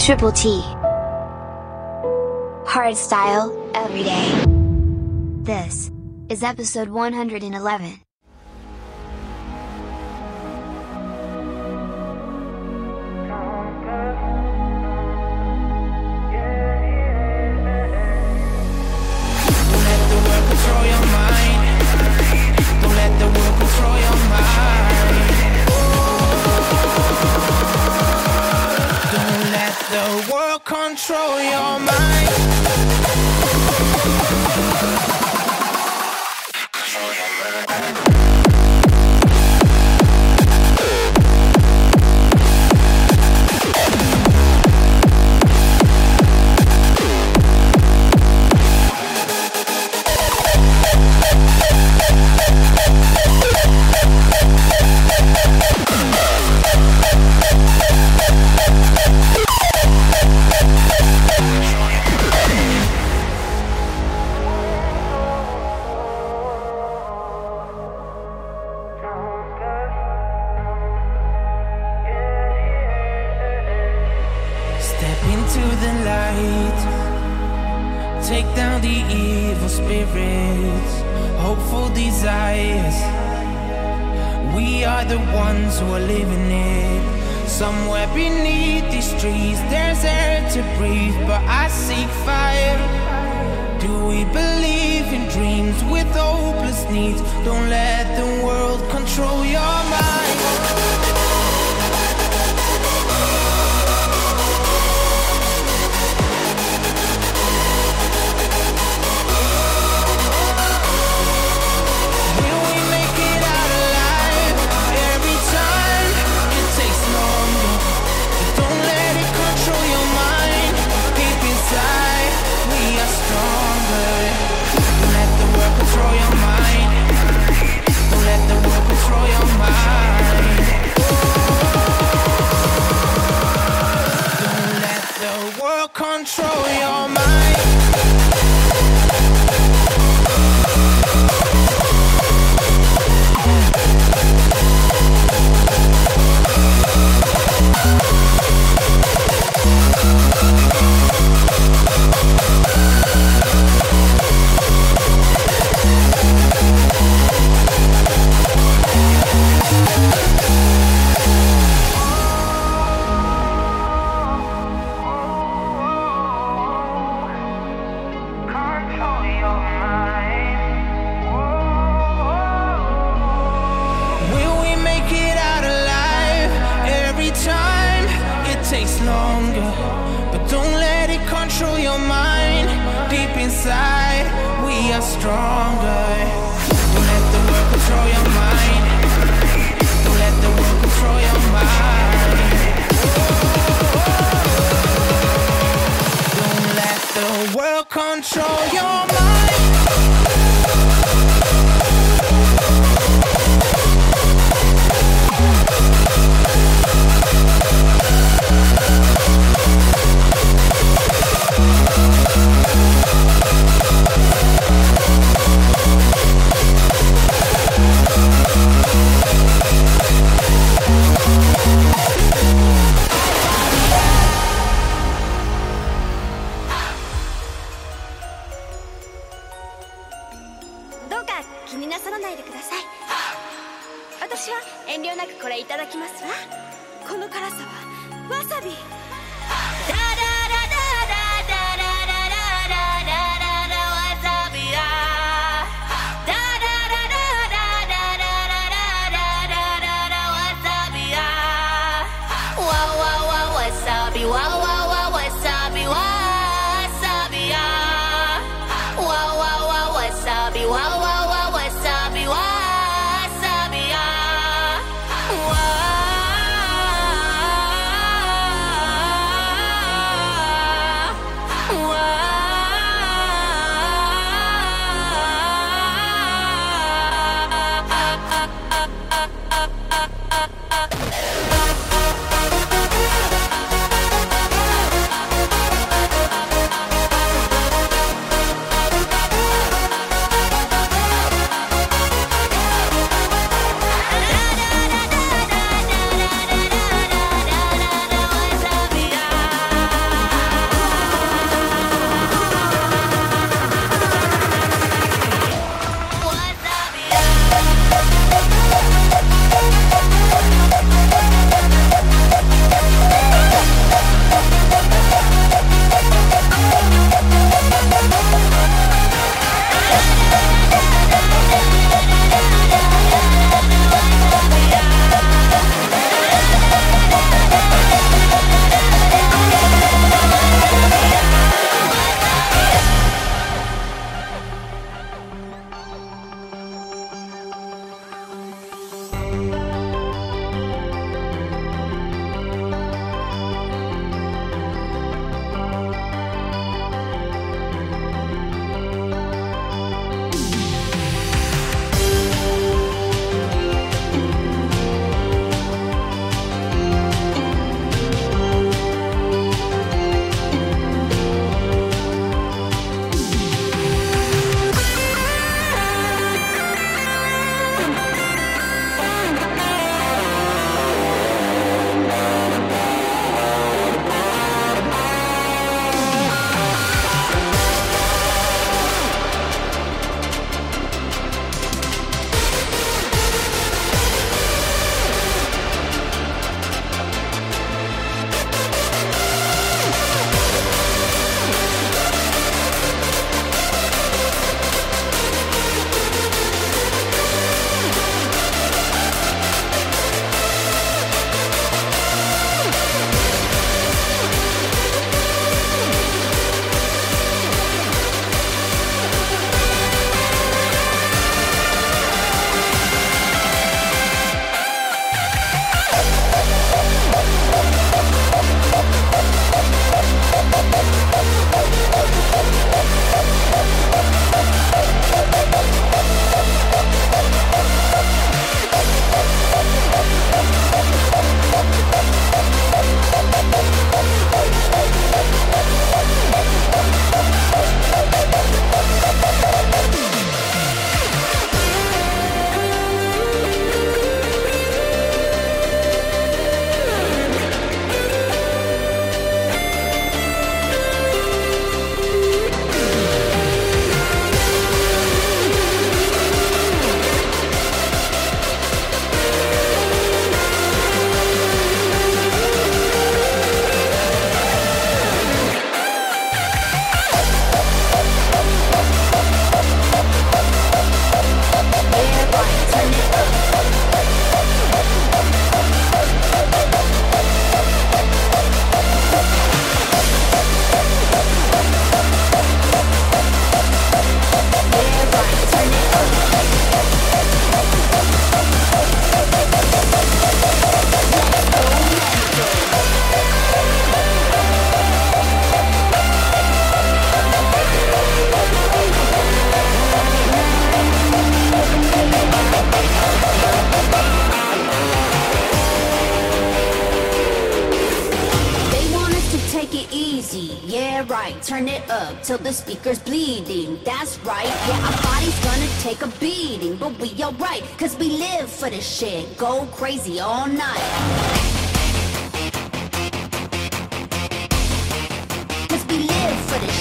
Triple T. Hard style, every day. This is episode 111. control your mind.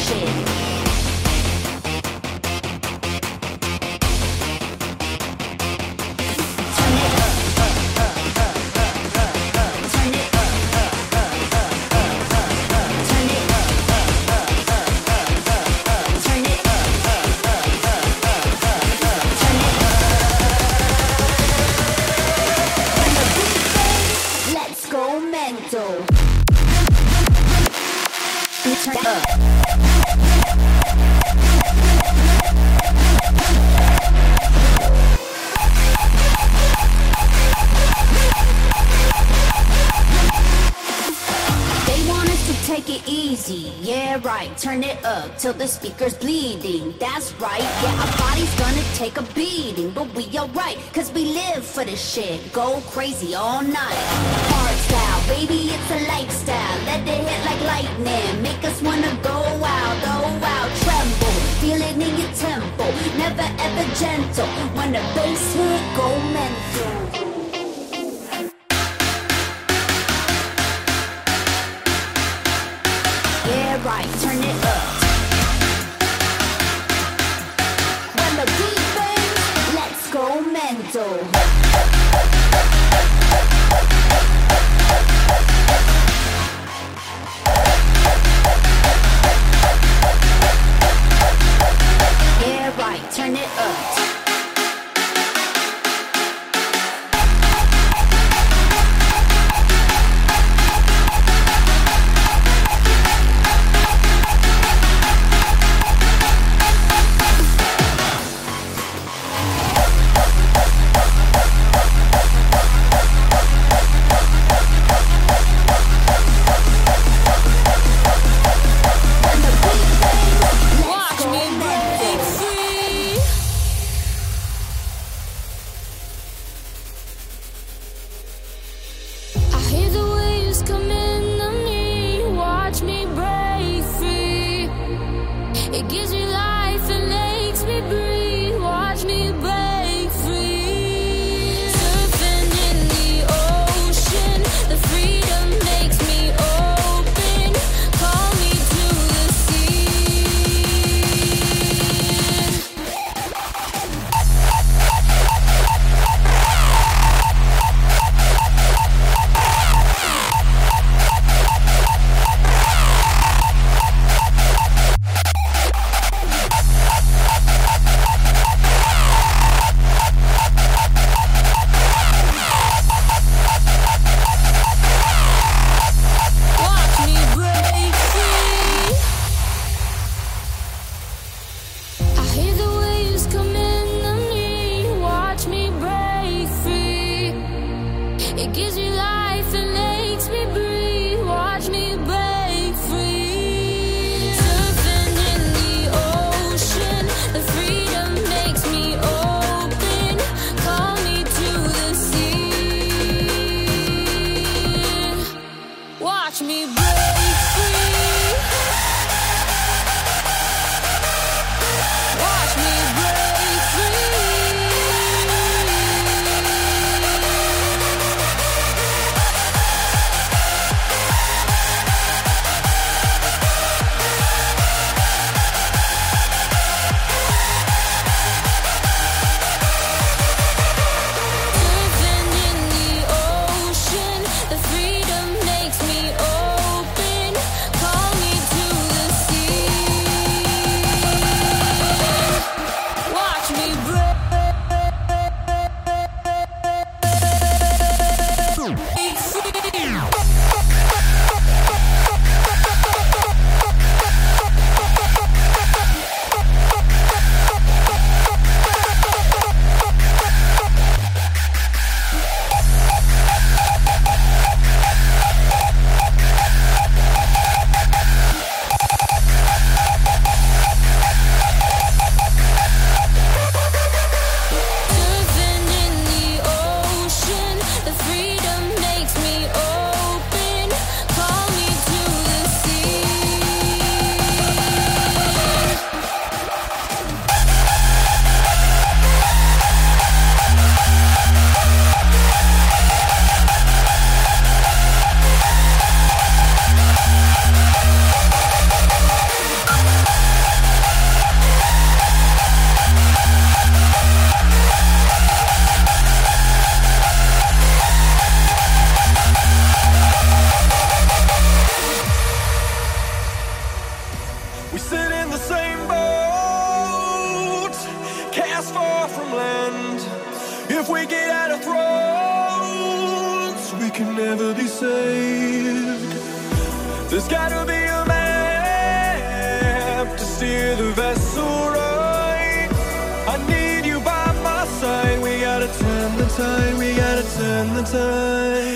For till the speaker's bleeding. That's right, yeah, our body's gonna take a beating. But we alright, cause we live for this shit. Go crazy all night. Hard style, baby, it's a lifestyle. Let it hit like lightning. Make us wanna go out, go out, tremble. Feel it in your temple. Never ever gentle. When the bass hit, go mental. cast far from land. If we get out of thrones, we can never be saved. There's gotta be a map to steer the vessel right. I need you by my side. We gotta turn the tide, we gotta turn the tide.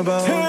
about.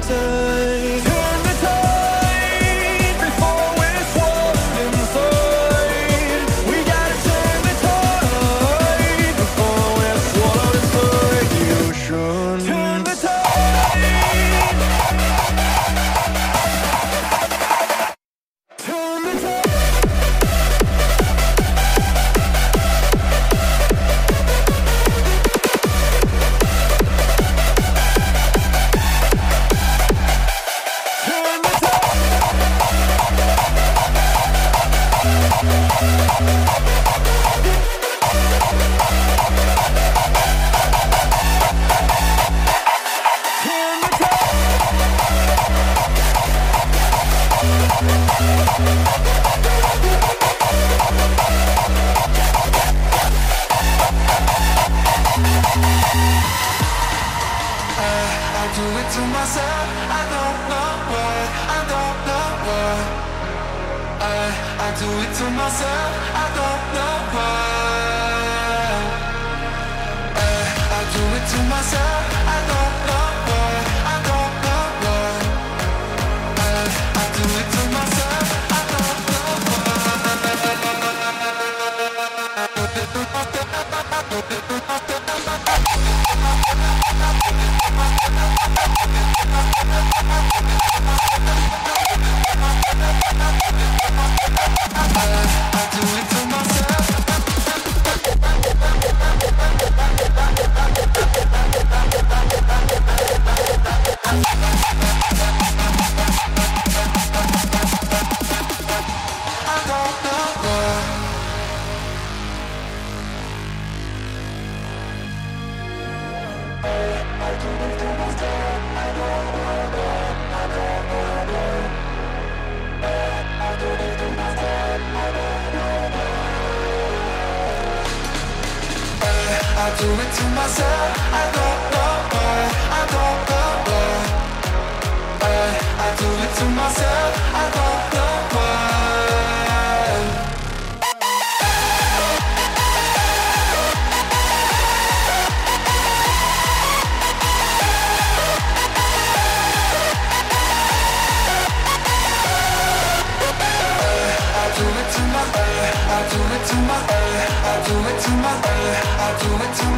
time. Do it to my, I do it to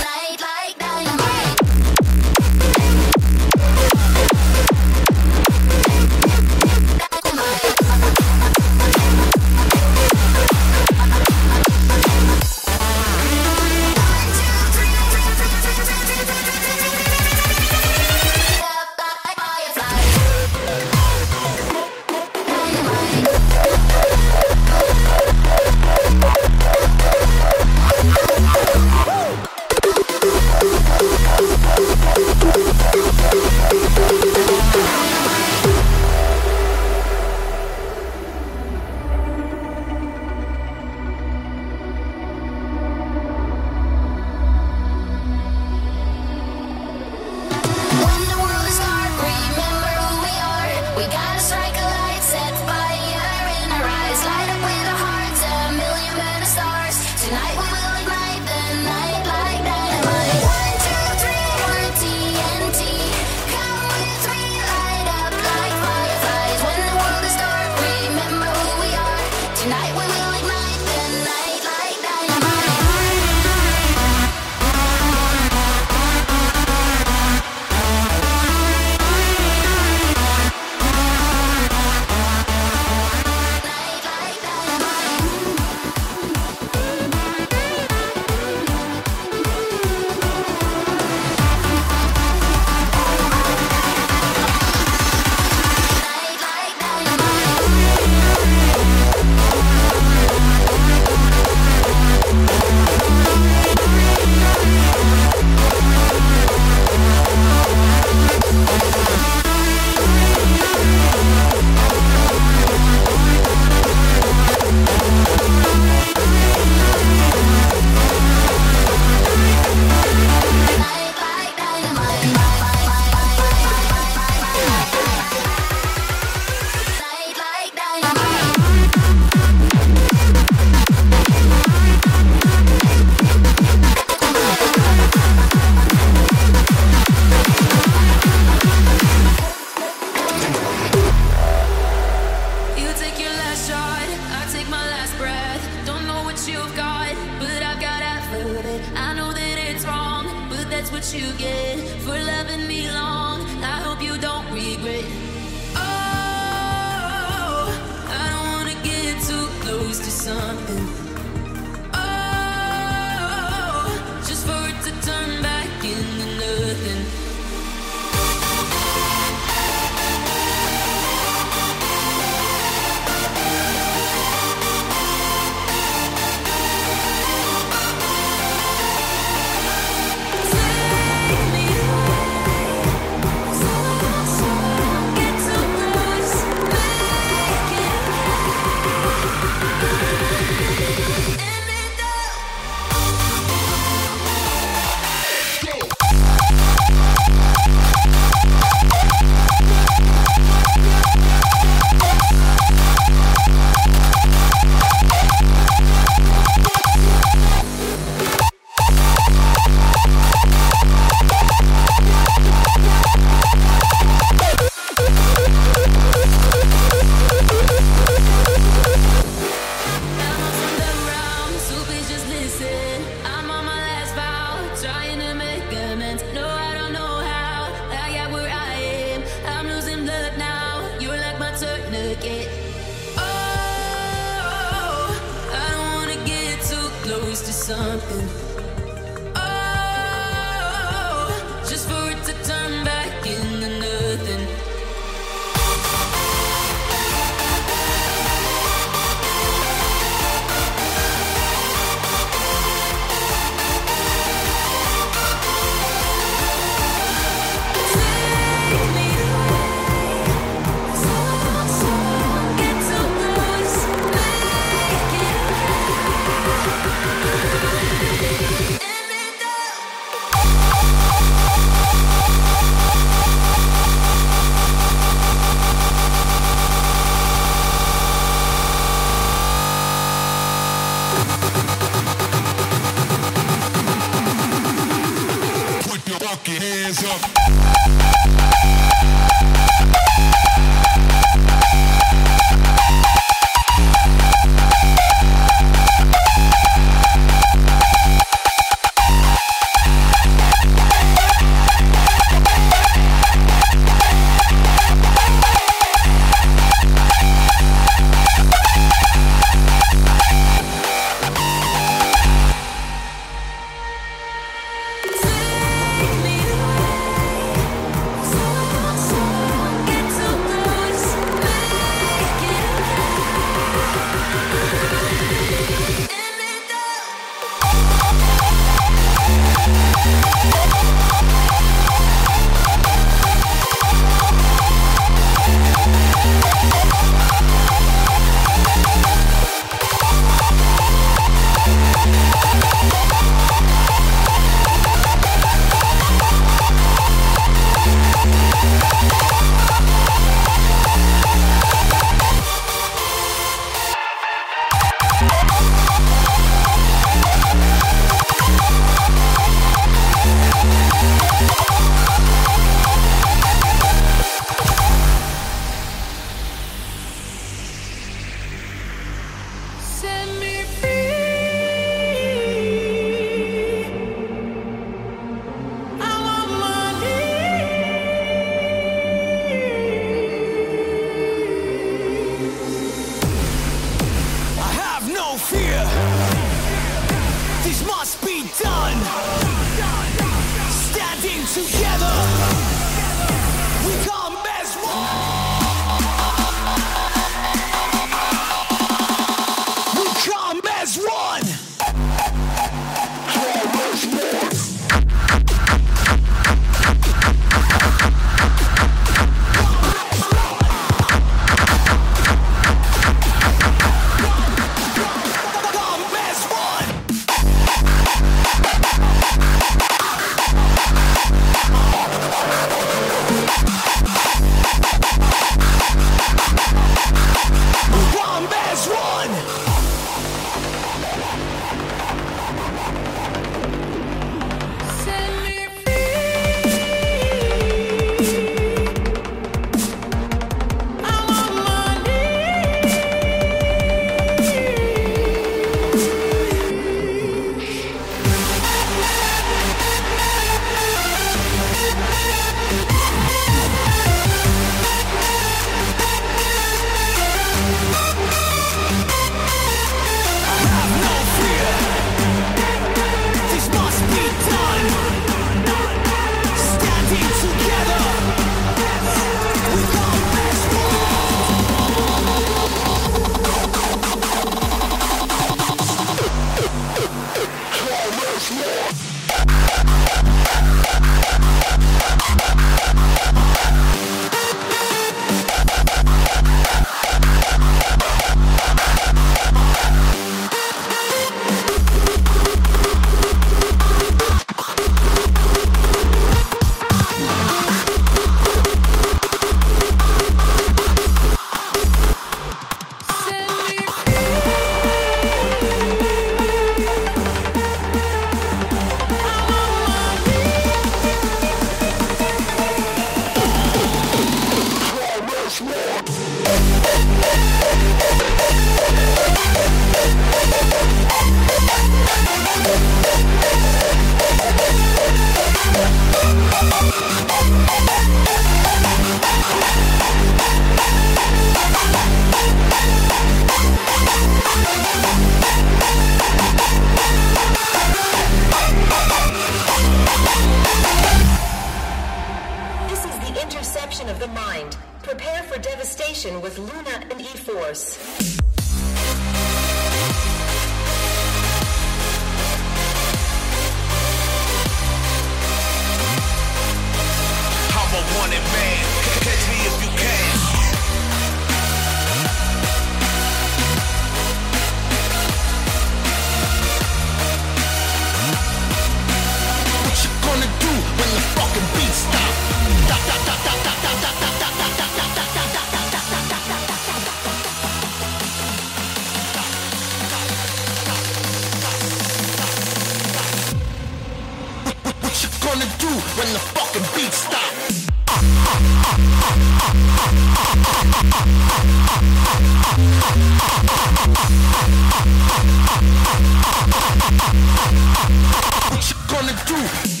What you gonna do?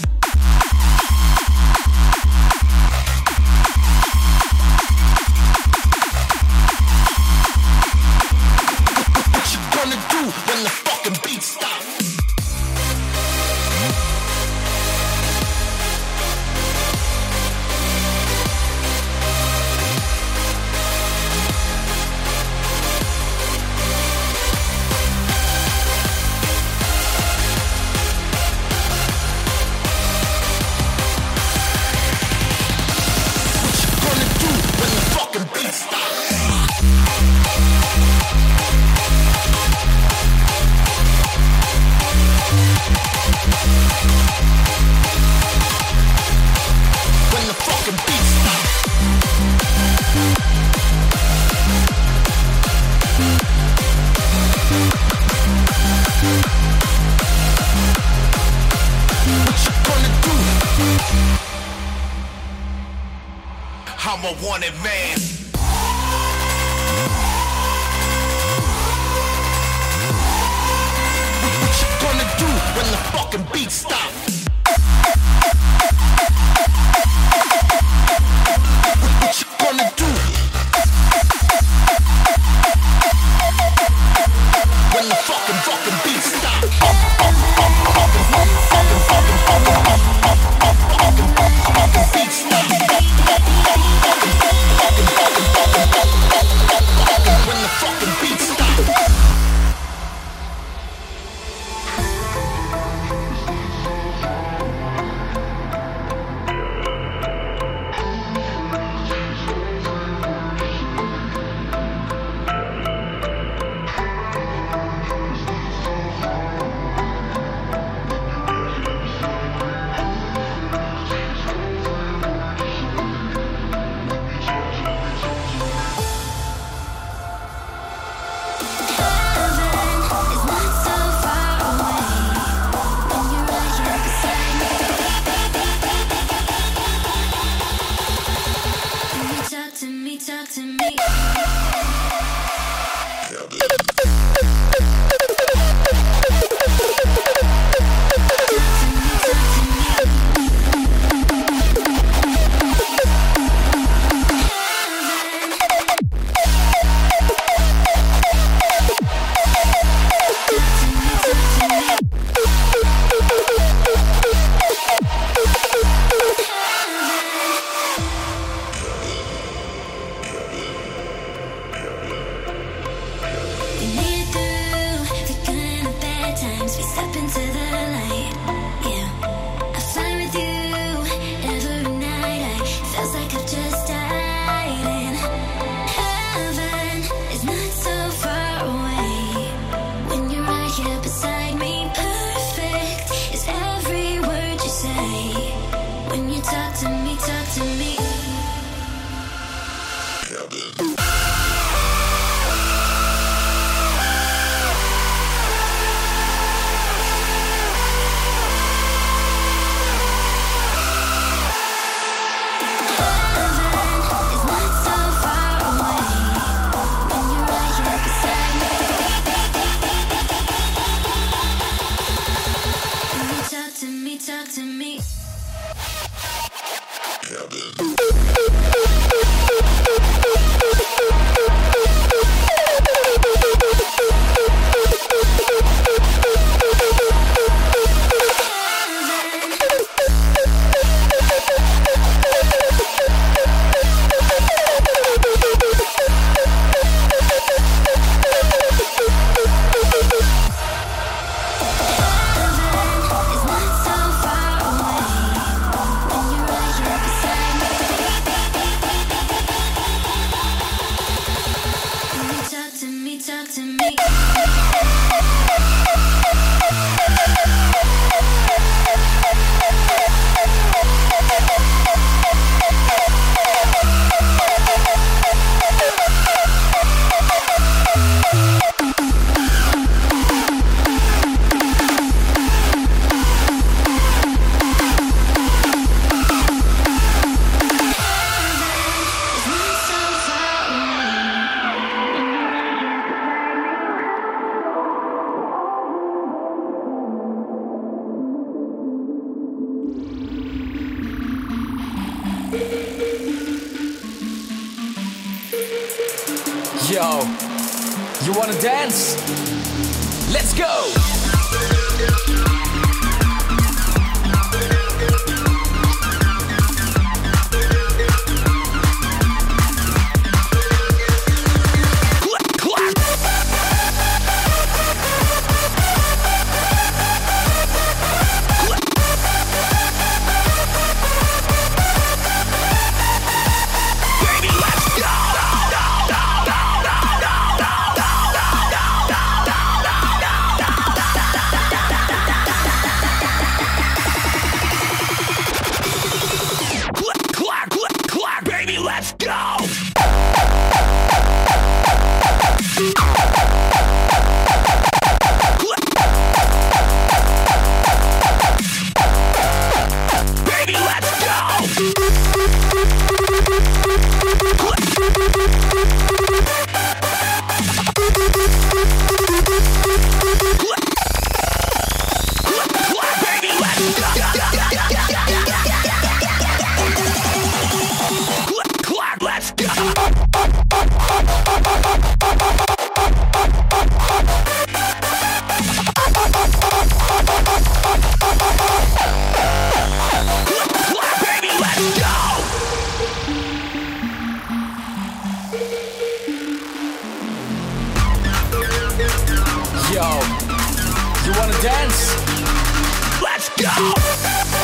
Yo, you wanna dance? Let's go!